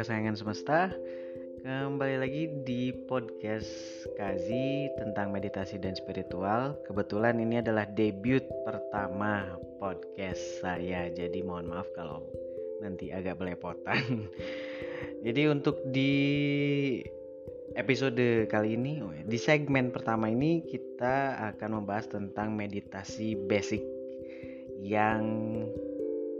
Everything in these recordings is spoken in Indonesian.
Kesayangan semesta Kembali lagi di podcast Kazi tentang meditasi dan spiritual Kebetulan ini adalah debut pertama podcast saya Jadi mohon maaf kalau nanti agak belepotan Jadi untuk di episode kali ini oh ya, Di segmen pertama ini kita akan membahas tentang meditasi basic Yang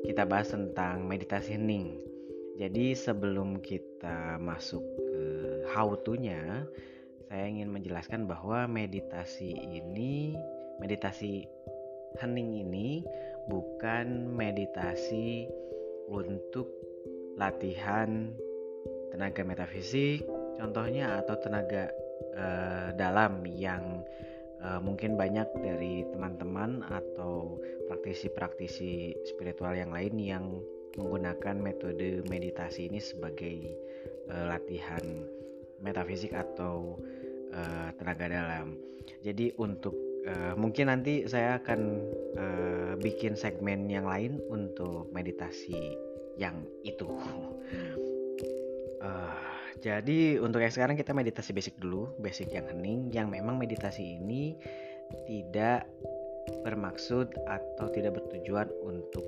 kita bahas tentang meditasi hening. Jadi sebelum kita masuk ke how to-nya, saya ingin menjelaskan bahwa meditasi ini, meditasi hening ini bukan meditasi untuk latihan tenaga metafisik, contohnya atau tenaga uh, dalam yang uh, mungkin banyak dari teman-teman atau praktisi-praktisi spiritual yang lain yang menggunakan metode meditasi ini sebagai uh, latihan metafisik atau uh, tenaga dalam. Jadi untuk uh, mungkin nanti saya akan uh, bikin segmen yang lain untuk meditasi yang itu. Uh, jadi untuk yang sekarang kita meditasi basic dulu, basic yang hening yang memang meditasi ini tidak bermaksud atau tidak bertujuan untuk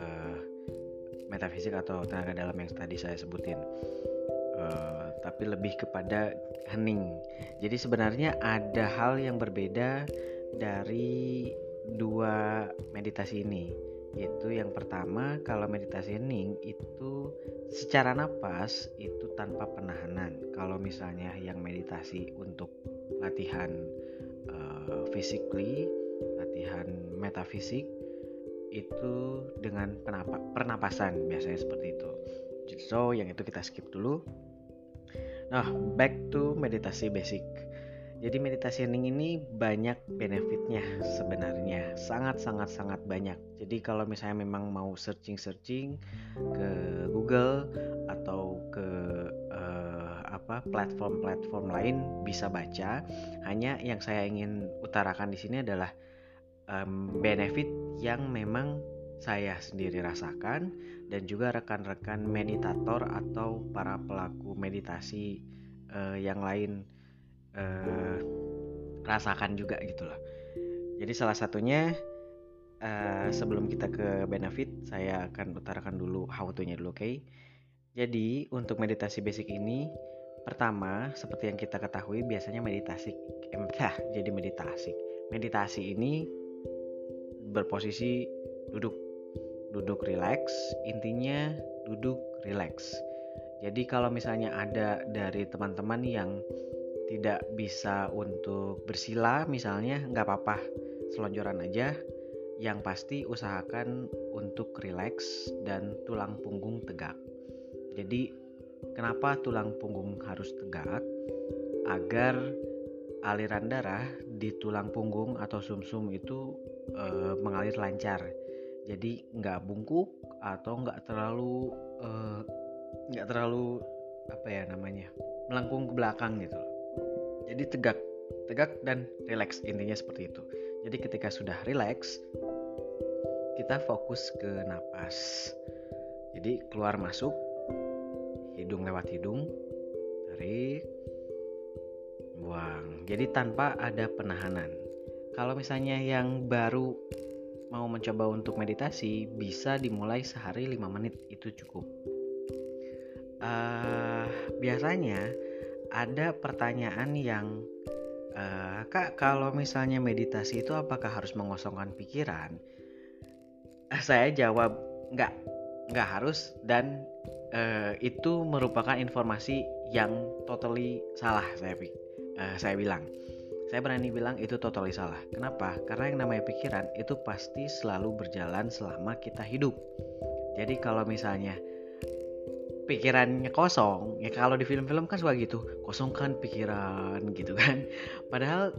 uh, metafisik atau tenaga dalam yang tadi saya sebutin. Uh, tapi lebih kepada hening. Jadi sebenarnya ada hal yang berbeda dari dua meditasi ini yaitu yang pertama kalau meditasi hening itu secara napas itu tanpa penahanan kalau misalnya yang meditasi untuk latihan uh, physically latihan metafisik itu dengan penapa, pernapasan biasanya seperti itu so yang itu kita skip dulu nah back to meditasi basic jadi meditasi hening ini banyak benefitnya sebenarnya, sangat sangat sangat banyak. Jadi kalau misalnya memang mau searching-searching ke Google atau ke uh, apa platform-platform lain bisa baca. Hanya yang saya ingin utarakan di sini adalah um, benefit yang memang saya sendiri rasakan dan juga rekan-rekan meditator atau para pelaku meditasi uh, yang lain uh, rasakan juga gitu loh. Jadi salah satunya uh, sebelum kita ke benefit, saya akan utarakan dulu how to-nya dulu, oke? Okay? Jadi untuk meditasi basic ini pertama seperti yang kita ketahui biasanya meditasi eh, jadi meditasi. Meditasi ini berposisi duduk. Duduk rileks, intinya duduk rileks. Jadi kalau misalnya ada dari teman-teman yang tidak bisa untuk bersila misalnya nggak apa-apa selonjoran aja. Yang pasti usahakan untuk rileks dan tulang punggung tegak. Jadi kenapa tulang punggung harus tegak? Agar aliran darah di tulang punggung atau sumsum -sum itu e, mengalir lancar jadi nggak bungkuk atau nggak terlalu nggak terlalu apa ya namanya melengkung ke belakang gitu jadi tegak, tegak dan rileks intinya seperti itu. Jadi ketika sudah rileks, kita fokus ke napas. Jadi keluar masuk, hidung lewat hidung, tarik, buang. Jadi tanpa ada penahanan. Kalau misalnya yang baru mau mencoba untuk meditasi, bisa dimulai sehari 5 menit itu cukup. Uh, biasanya ada pertanyaan yang uh, kak kalau misalnya meditasi itu apakah harus mengosongkan pikiran? Saya jawab nggak nggak harus. Dan uh, itu merupakan informasi yang totally salah saya uh, saya bilang saya berani bilang itu totally salah. Kenapa? Karena yang namanya pikiran itu pasti selalu berjalan selama kita hidup. Jadi kalau misalnya pikirannya kosong ya kalau di film-film kan suka gitu kosongkan pikiran gitu kan. Padahal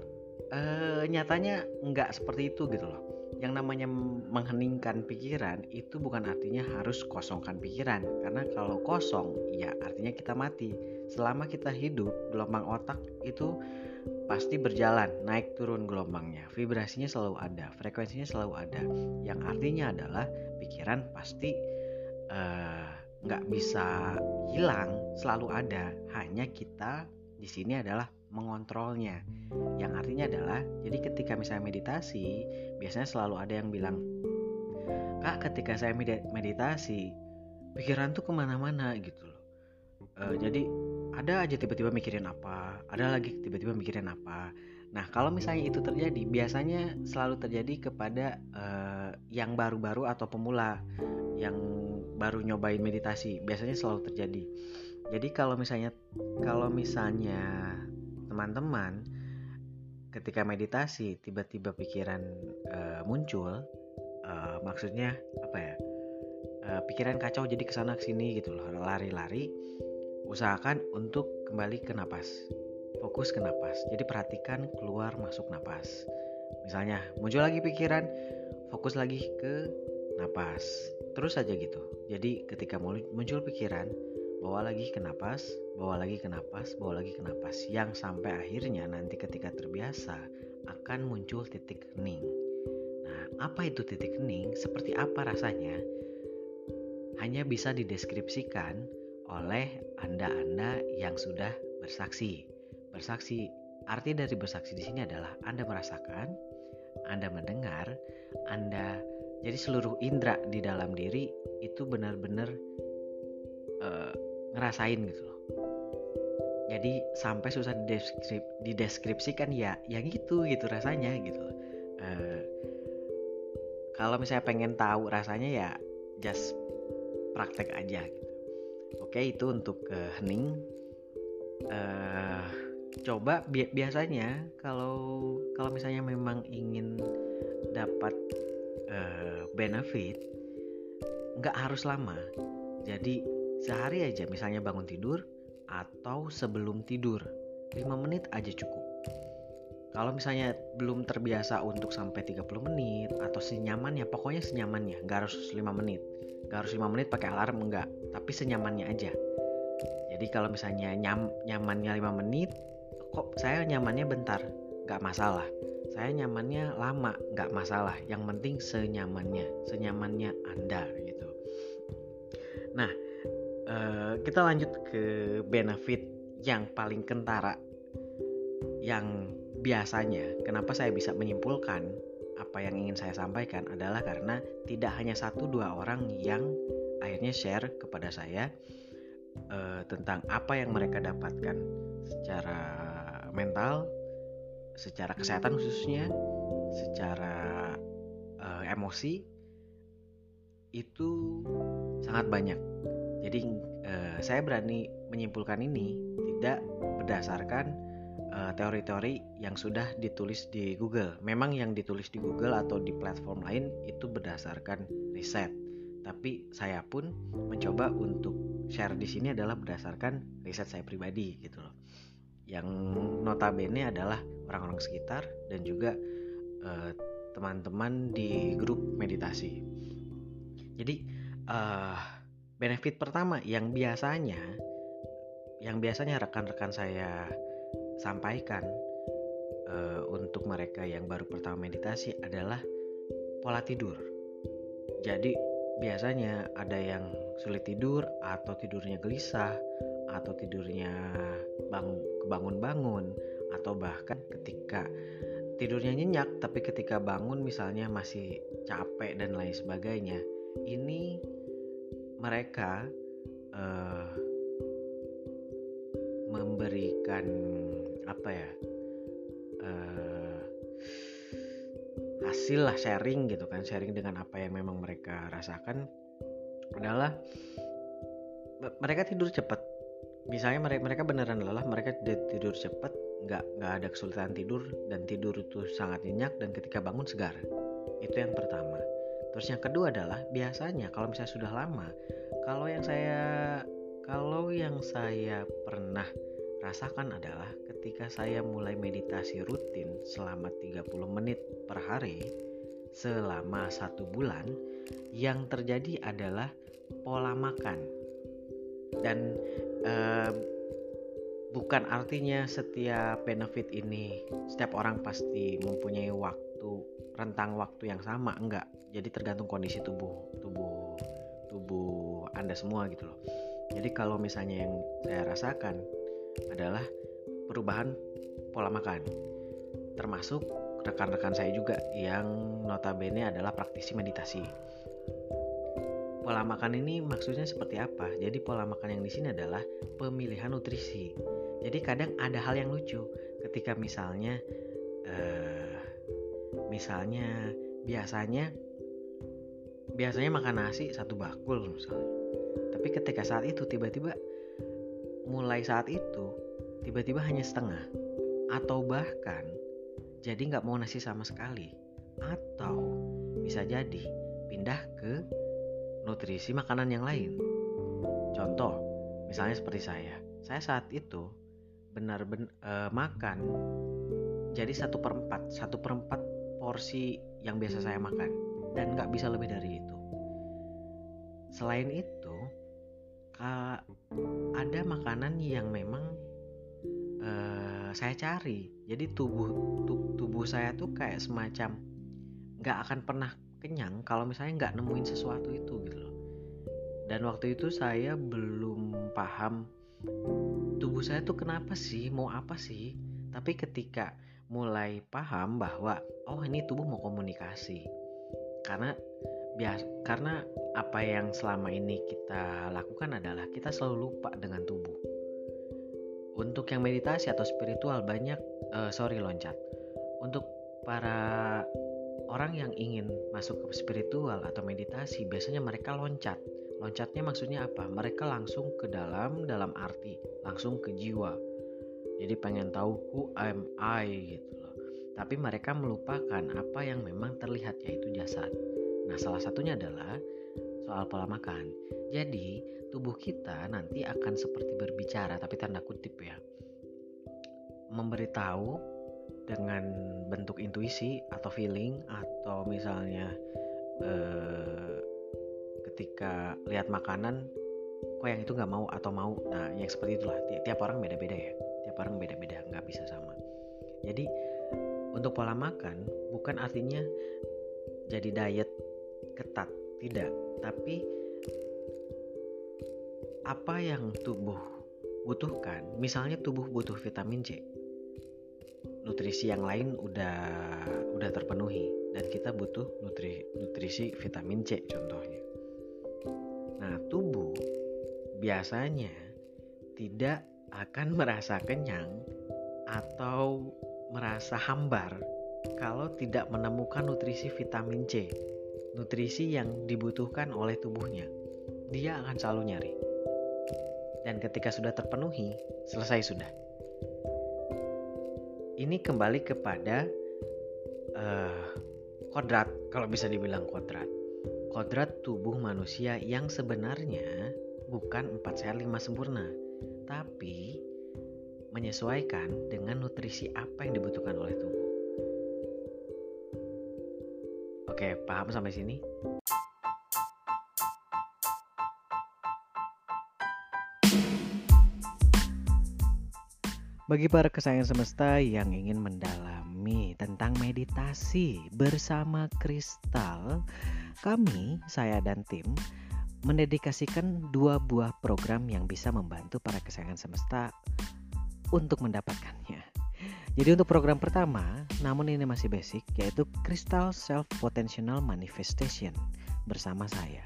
e, nyatanya nggak seperti itu gitu loh. Yang namanya mengheningkan pikiran itu bukan artinya harus kosongkan pikiran. Karena kalau kosong ya artinya kita mati. Selama kita hidup gelombang otak itu pasti berjalan naik turun gelombangnya vibrasinya selalu ada frekuensinya selalu ada yang artinya adalah pikiran pasti uh, nggak bisa hilang, selalu ada. Hanya kita di sini adalah mengontrolnya. Yang artinya adalah, jadi ketika misalnya meditasi, biasanya selalu ada yang bilang, Kak, ketika saya meditasi, pikiran tuh ke mana-mana gitu loh. E, jadi ada aja tiba-tiba mikirin apa, ada lagi tiba-tiba mikirin apa. Nah, kalau misalnya itu terjadi, biasanya selalu terjadi kepada uh, yang baru-baru atau pemula yang baru nyobain meditasi. Biasanya selalu terjadi. Jadi kalau misalnya kalau misalnya teman-teman ketika meditasi tiba-tiba pikiran uh, muncul, uh, maksudnya apa ya? Uh, pikiran kacau jadi ke sana ke sini gitu loh, lari-lari. Usahakan untuk kembali ke napas fokus ke napas. Jadi perhatikan keluar masuk napas. Misalnya muncul lagi pikiran, fokus lagi ke napas. Terus saja gitu. Jadi ketika muncul pikiran, bawa lagi ke napas, bawa lagi ke napas, bawa lagi ke napas. Yang sampai akhirnya nanti ketika terbiasa akan muncul titik hening. Nah, apa itu titik hening? Seperti apa rasanya? Hanya bisa dideskripsikan oleh Anda-anda yang sudah bersaksi. Bersaksi, arti dari bersaksi di sini adalah Anda merasakan, Anda mendengar, Anda jadi seluruh indera di dalam diri itu benar-benar uh, ngerasain gitu loh. Jadi sampai susah dideskrip, dideskripsikan ya, yang gitu gitu rasanya gitu. Uh, kalau misalnya pengen tahu rasanya ya just praktek aja gitu. Oke itu untuk uh, hening. Uh, coba bi biasanya kalau kalau misalnya memang ingin dapat uh, benefit nggak harus lama jadi sehari aja misalnya bangun tidur atau sebelum tidur 5 menit aja cukup kalau misalnya belum terbiasa untuk sampai 30 menit atau senyamannya pokoknya senyamannya nggak harus 5 menit. Nggak harus 5 menit pakai alarm enggak tapi senyamannya aja. Jadi kalau misalnya nyam, nyamannya 5 menit kok saya nyamannya bentar? Nggak masalah. Saya nyamannya lama nggak masalah. Yang penting senyamannya senyamannya anda gitu. Nah eh, kita lanjut ke benefit yang paling kentara yang biasanya kenapa saya bisa menyimpulkan apa yang ingin saya sampaikan adalah karena tidak hanya satu dua orang yang akhirnya share kepada saya uh, tentang apa yang mereka dapatkan secara mental, secara kesehatan khususnya, secara uh, emosi itu sangat banyak. Jadi uh, saya berani menyimpulkan ini tidak berdasarkan uh, teori-teori yang sudah ditulis di Google. Memang yang ditulis di Google atau di platform lain itu berdasarkan riset. Tapi saya pun mencoba untuk share di sini adalah berdasarkan riset saya pribadi gitu loh yang notabene adalah orang-orang sekitar dan juga eh, teman-teman di grup meditasi. Jadi uh, benefit pertama yang biasanya yang biasanya rekan-rekan saya sampaikan uh, untuk mereka yang baru pertama meditasi adalah pola tidur. Jadi biasanya ada yang sulit tidur atau tidurnya gelisah atau tidurnya bang kebangun-bangun atau bahkan ketika tidurnya nyenyak tapi ketika bangun misalnya masih capek dan lain sebagainya ini mereka uh, memberikan apa ya uh, hasil lah sharing gitu kan sharing dengan apa yang memang mereka rasakan. Adalah mereka tidur cepat misalnya mereka mereka beneran lelah mereka tidur cepat nggak nggak ada kesulitan tidur dan tidur itu sangat nyenyak dan ketika bangun segar. Itu yang pertama. Terus yang kedua adalah biasanya kalau misalnya sudah lama kalau yang saya kalau yang saya pernah rasakan adalah ketika saya mulai meditasi rutin selama 30 menit per hari selama satu bulan yang terjadi adalah pola makan. Dan uh, bukan artinya setiap benefit ini setiap orang pasti mempunyai waktu rentang waktu yang sama enggak. Jadi tergantung kondisi tubuh tubuh tubuh anda semua gitu loh. Jadi kalau misalnya yang saya rasakan adalah perubahan pola makan. Termasuk rekan-rekan saya juga yang notabene adalah praktisi meditasi. Pola makan ini maksudnya seperti apa? Jadi pola makan yang di sini adalah pemilihan nutrisi. Jadi kadang ada hal yang lucu ketika misalnya uh, misalnya biasanya biasanya makan nasi satu bakul misalnya. Tapi ketika saat itu tiba-tiba mulai saat itu tiba-tiba hanya setengah. Atau bahkan jadi nggak mau nasi sama sekali. Atau bisa jadi pindah ke nutrisi makanan yang lain. Contoh misalnya seperti saya. Saya saat itu benar-benar uh, makan jadi satu perempat satu perempat porsi yang biasa saya makan. Dan nggak bisa lebih dari itu. Selain itu ada makanan yang memang uh, saya cari. Jadi tubuh tubuh saya tuh kayak semacam nggak akan pernah kenyang kalau misalnya nggak nemuin sesuatu itu gitu loh. Dan waktu itu saya belum paham tubuh saya tuh kenapa sih mau apa sih. Tapi ketika mulai paham bahwa oh ini tubuh mau komunikasi. Karena bias karena apa yang selama ini kita lakukan adalah kita selalu lupa dengan tubuh untuk yang meditasi atau spiritual banyak uh, sorry loncat. Untuk para orang yang ingin masuk ke spiritual atau meditasi biasanya mereka loncat. Loncatnya maksudnya apa? Mereka langsung ke dalam dalam arti langsung ke jiwa. Jadi pengen tahu who am I gitu loh. Tapi mereka melupakan apa yang memang terlihat yaitu jasad. Nah salah satunya adalah soal pola makan. Jadi tubuh kita nanti akan seperti berbicara tapi tanda kutip ya. Memberitahu dengan bentuk intuisi atau feeling atau misalnya eh, ketika lihat makanan kok yang itu nggak mau atau mau? Nah yang seperti itulah. Tiap orang beda-beda ya. Tiap orang beda-beda nggak bisa sama. Jadi untuk pola makan bukan artinya jadi diet ketat. Tidak tapi apa yang tubuh butuhkan. Misalnya tubuh butuh vitamin C. Nutrisi yang lain udah udah terpenuhi dan kita butuh nutri, nutrisi vitamin C contohnya. Nah, tubuh biasanya tidak akan merasa kenyang atau merasa hambar kalau tidak menemukan nutrisi vitamin C, nutrisi yang dibutuhkan oleh tubuhnya. Dia akan selalu nyari dan ketika sudah terpenuhi, selesai sudah. Ini kembali kepada uh, kodrat, kalau bisa dibilang kodrat. Kodrat tubuh manusia yang sebenarnya bukan 4 sehat 5 sempurna, tapi menyesuaikan dengan nutrisi apa yang dibutuhkan oleh tubuh. Oke, paham sampai sini? Bagi para kesayangan semesta yang ingin mendalami tentang meditasi bersama kristal, kami, saya dan tim, mendedikasikan dua buah program yang bisa membantu para kesayangan semesta untuk mendapatkannya. Jadi untuk program pertama, namun ini masih basic, yaitu Crystal Self Potential Manifestation bersama saya.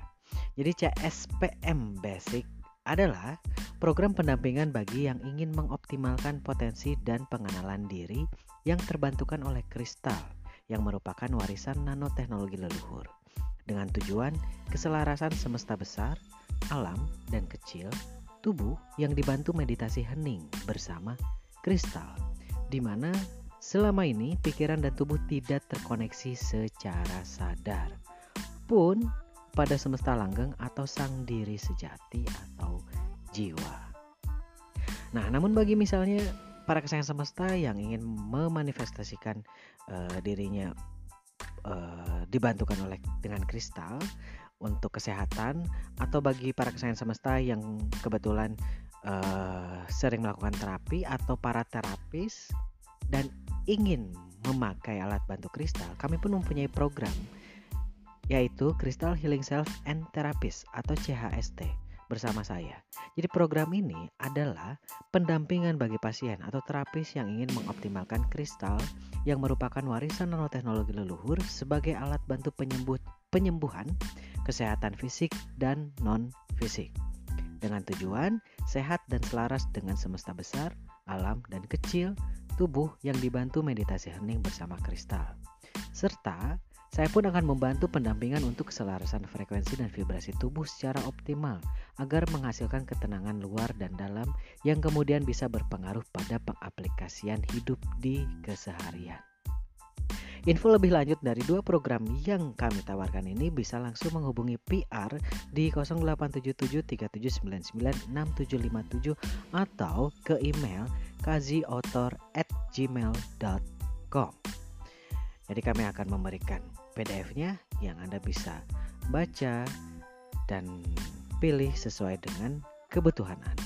Jadi CSPM Basic adalah program pendampingan bagi yang ingin mengoptimalkan potensi dan pengenalan diri yang terbantukan oleh kristal yang merupakan warisan nanoteknologi leluhur dengan tujuan keselarasan semesta besar, alam, dan kecil, tubuh yang dibantu meditasi hening bersama kristal, di mana selama ini pikiran dan tubuh tidak terkoneksi secara sadar. Pun pada semesta langgeng atau sang diri sejati atau jiwa. Nah, namun bagi misalnya para kesayangan semesta yang ingin memanifestasikan uh, dirinya uh, dibantukan oleh dengan kristal untuk kesehatan atau bagi para kesayangan semesta yang kebetulan uh, sering melakukan terapi atau para terapis dan ingin memakai alat bantu kristal, kami pun mempunyai program yaitu Crystal Healing Self and Therapist atau CHST bersama saya. Jadi program ini adalah pendampingan bagi pasien atau terapis yang ingin mengoptimalkan kristal yang merupakan warisan nanoteknologi leluhur sebagai alat bantu penyembuh, penyembuhan kesehatan fisik dan non-fisik. Dengan tujuan sehat dan selaras dengan semesta besar, alam dan kecil, tubuh yang dibantu meditasi hening bersama kristal. Serta saya pun akan membantu pendampingan untuk keselarasan frekuensi dan vibrasi tubuh secara optimal agar menghasilkan ketenangan luar dan dalam yang kemudian bisa berpengaruh pada pengaplikasian hidup di keseharian. Info lebih lanjut dari dua program yang kami tawarkan ini bisa langsung menghubungi PR di 087737996757 atau ke email kaziotor@gmail.com. Jadi kami akan memberikan PDF-nya yang Anda bisa baca dan pilih sesuai dengan kebutuhan Anda.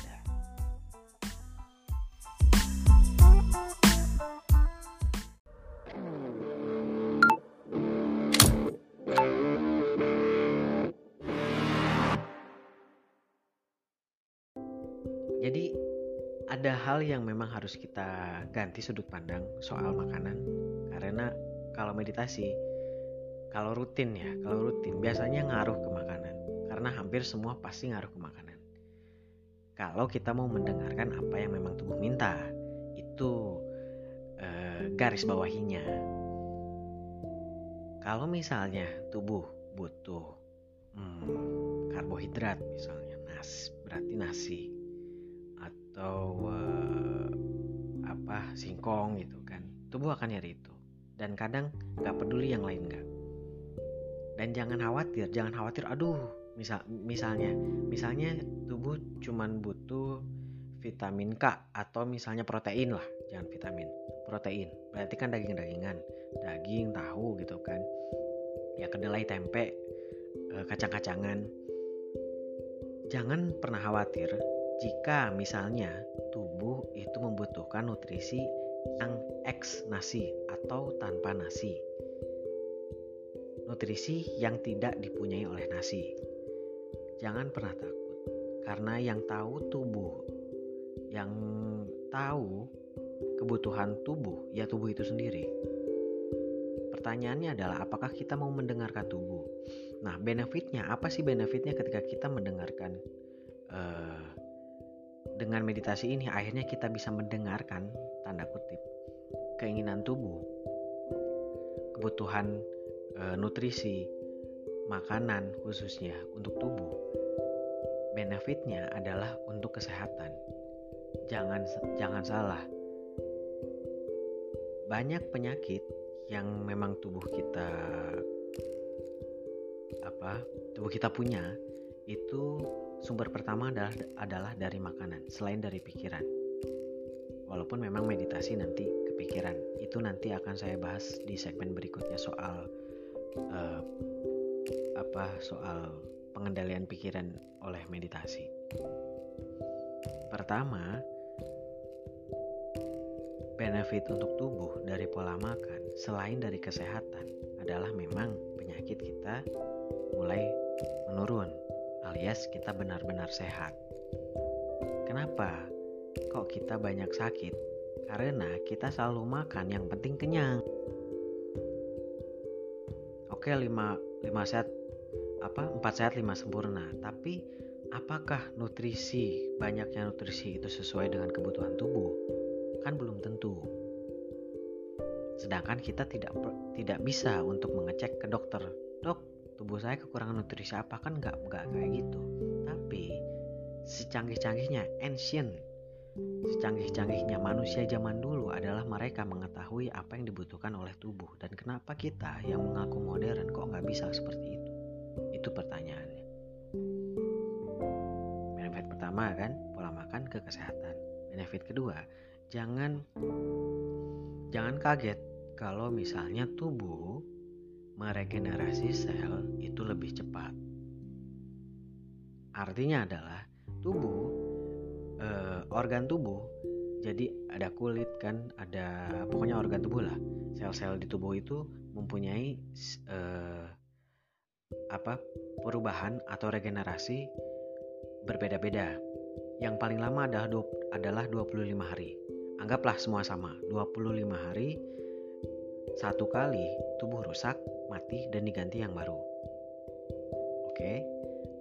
Memang harus kita ganti sudut pandang soal makanan. Karena kalau meditasi kalau rutin ya kalau rutin biasanya ngaruh ke makanan. Karena hampir semua pasti ngaruh ke makanan. Kalau kita mau mendengarkan apa yang memang tubuh minta itu eh, garis bawahinya. Kalau misalnya tubuh butuh hmm, karbohidrat misalnya nasi berarti nasi. Atau eh, singkong gitu kan. Tubuh akan nyari itu. Dan kadang nggak peduli yang lain nggak. Dan jangan khawatir jangan khawatir aduh misal misalnya misalnya tubuh cuman butuh vitamin K atau misalnya protein lah jangan vitamin protein. Berarti kan daging dagingan daging tahu gitu kan. Ya kedelai tempe eh, kacang-kacangan. Jangan pernah khawatir jika misalnya tubuh itu membutuhkan nutrisi yang X nasi atau tanpa nasi nutrisi yang tidak dipunyai oleh nasi. Jangan pernah takut, karena yang tahu tubuh, yang tahu kebutuhan tubuh, ya tubuh itu sendiri. Pertanyaannya adalah apakah kita mau mendengarkan tubuh? Nah, benefitnya apa sih benefitnya ketika kita mendengarkan uh, dengan meditasi ini? Akhirnya kita bisa mendengarkan tanda kutip keinginan tubuh, kebutuhan e, nutrisi, makanan khususnya untuk tubuh. Benefitnya adalah untuk kesehatan. Jangan jangan salah. Banyak penyakit yang memang tubuh kita apa? Tubuh kita punya itu sumber pertama adalah adalah dari makanan, selain dari pikiran. Walaupun memang meditasi nanti kepikiran, itu nanti akan saya bahas di segmen berikutnya soal uh, apa soal pengendalian pikiran oleh meditasi. Pertama, benefit untuk tubuh dari pola makan selain dari kesehatan adalah memang penyakit kita mulai menurun alias kita benar-benar sehat. Kenapa? Kok kita banyak sakit? Karena kita selalu makan yang penting kenyang oke okay, 5 5 set apa 4 sehat 5 sempurna tapi apakah nutrisi banyaknya nutrisi itu sesuai dengan kebutuhan tubuh kan belum tentu sedangkan kita tidak tidak bisa untuk mengecek ke dokter dok tubuh saya kekurangan nutrisi apa kan nggak nggak kayak gitu tapi secanggih-canggihnya ancient Secanggih-canggihnya manusia zaman dulu adalah mereka mengetahui apa yang dibutuhkan oleh tubuh dan kenapa kita yang mengaku modern kok nggak bisa seperti itu? Itu pertanyaannya. Benefit pertama kan pola makan ke kesehatan. Benefit kedua jangan jangan kaget kalau misalnya tubuh meregenerasi sel itu lebih cepat. Artinya adalah tubuh uh, organ tubuh jadi ada kulit kan ada pokoknya organ tubuh lah sel-sel di tubuh itu mempunyai uh, apa perubahan atau regenerasi berbeda-beda. Yang paling lama adalah adalah 25 hari. Anggaplah semua sama, 25 hari satu kali tubuh rusak, mati dan diganti yang baru. Oke.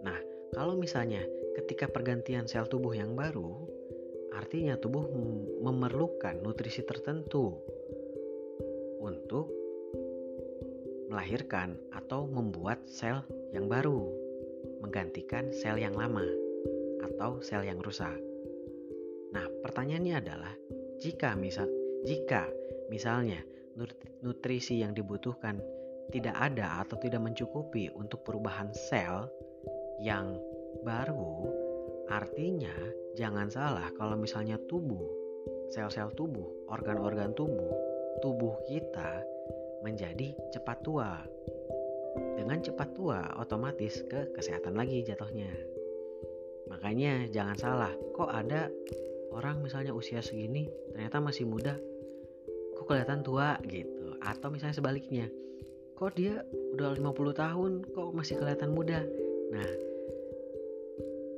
Nah, kalau misalnya ketika pergantian sel tubuh yang baru, artinya tubuh memerlukan nutrisi tertentu untuk melahirkan atau membuat sel yang baru, menggantikan sel yang lama atau sel yang rusak. Nah, pertanyaannya adalah jika misal jika misalnya nutrisi yang dibutuhkan tidak ada atau tidak mencukupi untuk perubahan sel yang baru, artinya jangan salah kalau misalnya tubuh, sel-sel tubuh, organ-organ tubuh, tubuh kita menjadi cepat tua. Dengan cepat tua, otomatis ke kesehatan lagi jatuhnya. Makanya jangan salah, kok ada orang misalnya usia segini ternyata masih muda, kelihatan tua gitu. Atau misalnya sebaliknya, kok dia udah 50 tahun kok masih kelihatan muda. Nah,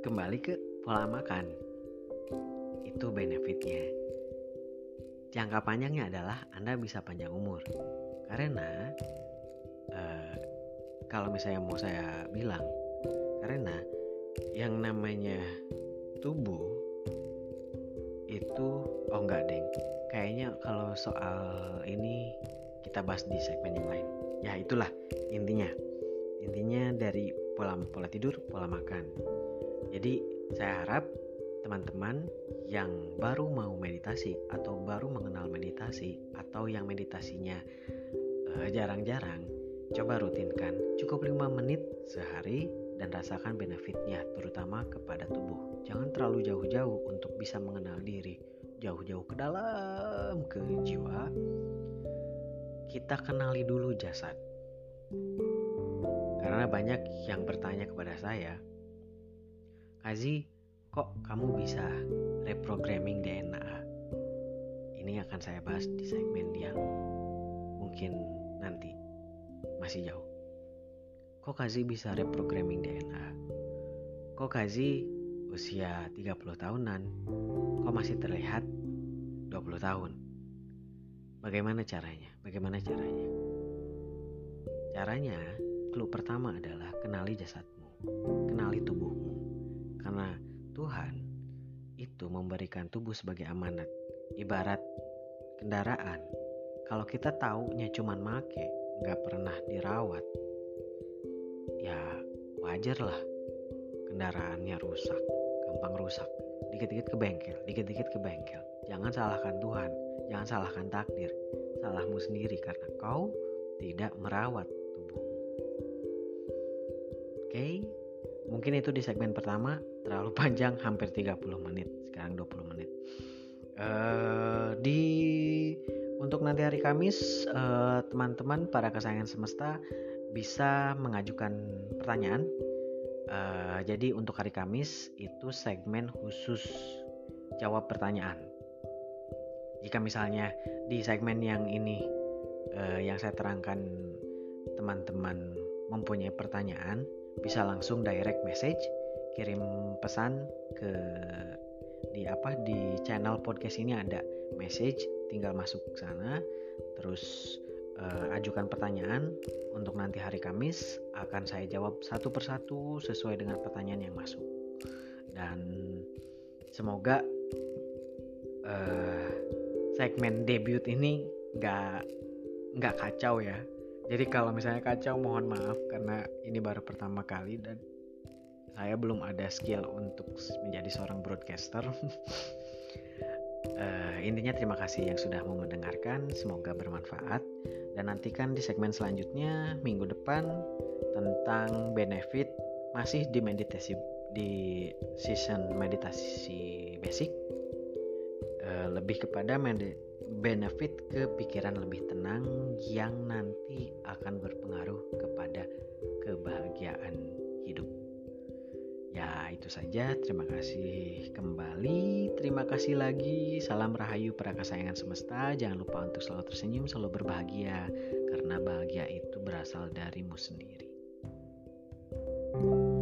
kembali ke pola makan. Itu benefitnya. Jangka panjangnya adalah Anda bisa panjang umur karena uh, kalau misalnya mau saya bilang karena yang namanya tubuh itu oh enggak deng kayaknya kalau soal ini kita bahas di segmen yang lain. Ya itulah intinya. Intinya dari pola pola tidur pola makan. Jadi saya harap teman-teman yang baru mau meditasi atau baru mengenal meditasi atau yang meditasinya Eh, jarang-jarang, coba rutinkan cukup 5 menit sehari dan rasakan benefitnya terutama kepada tubuh. Jangan terlalu jauh-jauh untuk bisa mengenal diri, jauh-jauh ke dalam ke jiwa. Kita kenali dulu jasad. Karena banyak yang bertanya kepada saya, Kazi, kok kamu bisa reprogramming DNA? Ini akan saya bahas di segmen yang mungkin nanti masih jauh. Kok Kazi bisa reprogramming DNA? Kok Kazi usia 30 tahunan kok masih terlihat 20 tahun? Bagaimana caranya? Bagaimana caranya? Caranya, clue pertama adalah kenali jasadmu, kenali tubuhmu. Karena Tuhan itu memberikan tubuh sebagai amanat, ibarat kendaraan kalau kita taunya cuman make nggak pernah dirawat ya wajar lah kendaraannya rusak gampang rusak. Dikit-dikit ke bengkel dikit-dikit ke bengkel. Jangan salahkan Tuhan jangan salahkan takdir. Salahmu sendiri karena kau tidak merawat tubuhmu. Oke mungkin itu di segmen pertama. Terlalu panjang hampir 30 menit. Sekarang 20 menit. Uh, di untuk nanti hari Kamis, eh, teman-teman para kesayangan semesta bisa mengajukan pertanyaan. Uh, jadi untuk hari Kamis itu segmen khusus jawab pertanyaan. Jika misalnya di segmen yang ini uh, yang saya terangkan teman-teman mempunyai pertanyaan, bisa langsung direct message, kirim pesan ke di apa di channel podcast ini ada message tinggal masuk ke sana terus uh, ajukan pertanyaan untuk nanti hari Kamis akan saya jawab satu persatu sesuai dengan pertanyaan yang masuk. Dan semoga uh, segmen debut ini nggak nggak kacau ya. Jadi kalau misalnya kacau mohon maaf karena ini baru pertama kali dan saya belum ada skill untuk menjadi seorang broadcaster. Uh, intinya terima kasih yang sudah mau mendengarkan. Semoga bermanfaat dan nantikan di segmen selanjutnya minggu depan tentang benefit masih di meditasi di season meditasi basic. Uh, lebih kepada benefit ke pikiran lebih tenang yang nanti akan berpengaruh kepada kebahagiaan hidup Ya, itu saja. Terima kasih kembali. Terima kasih lagi. Salam rahayu para kesayangan semesta. Jangan lupa untuk selalu tersenyum, selalu berbahagia karena bahagia itu berasal darimu sendiri. thank you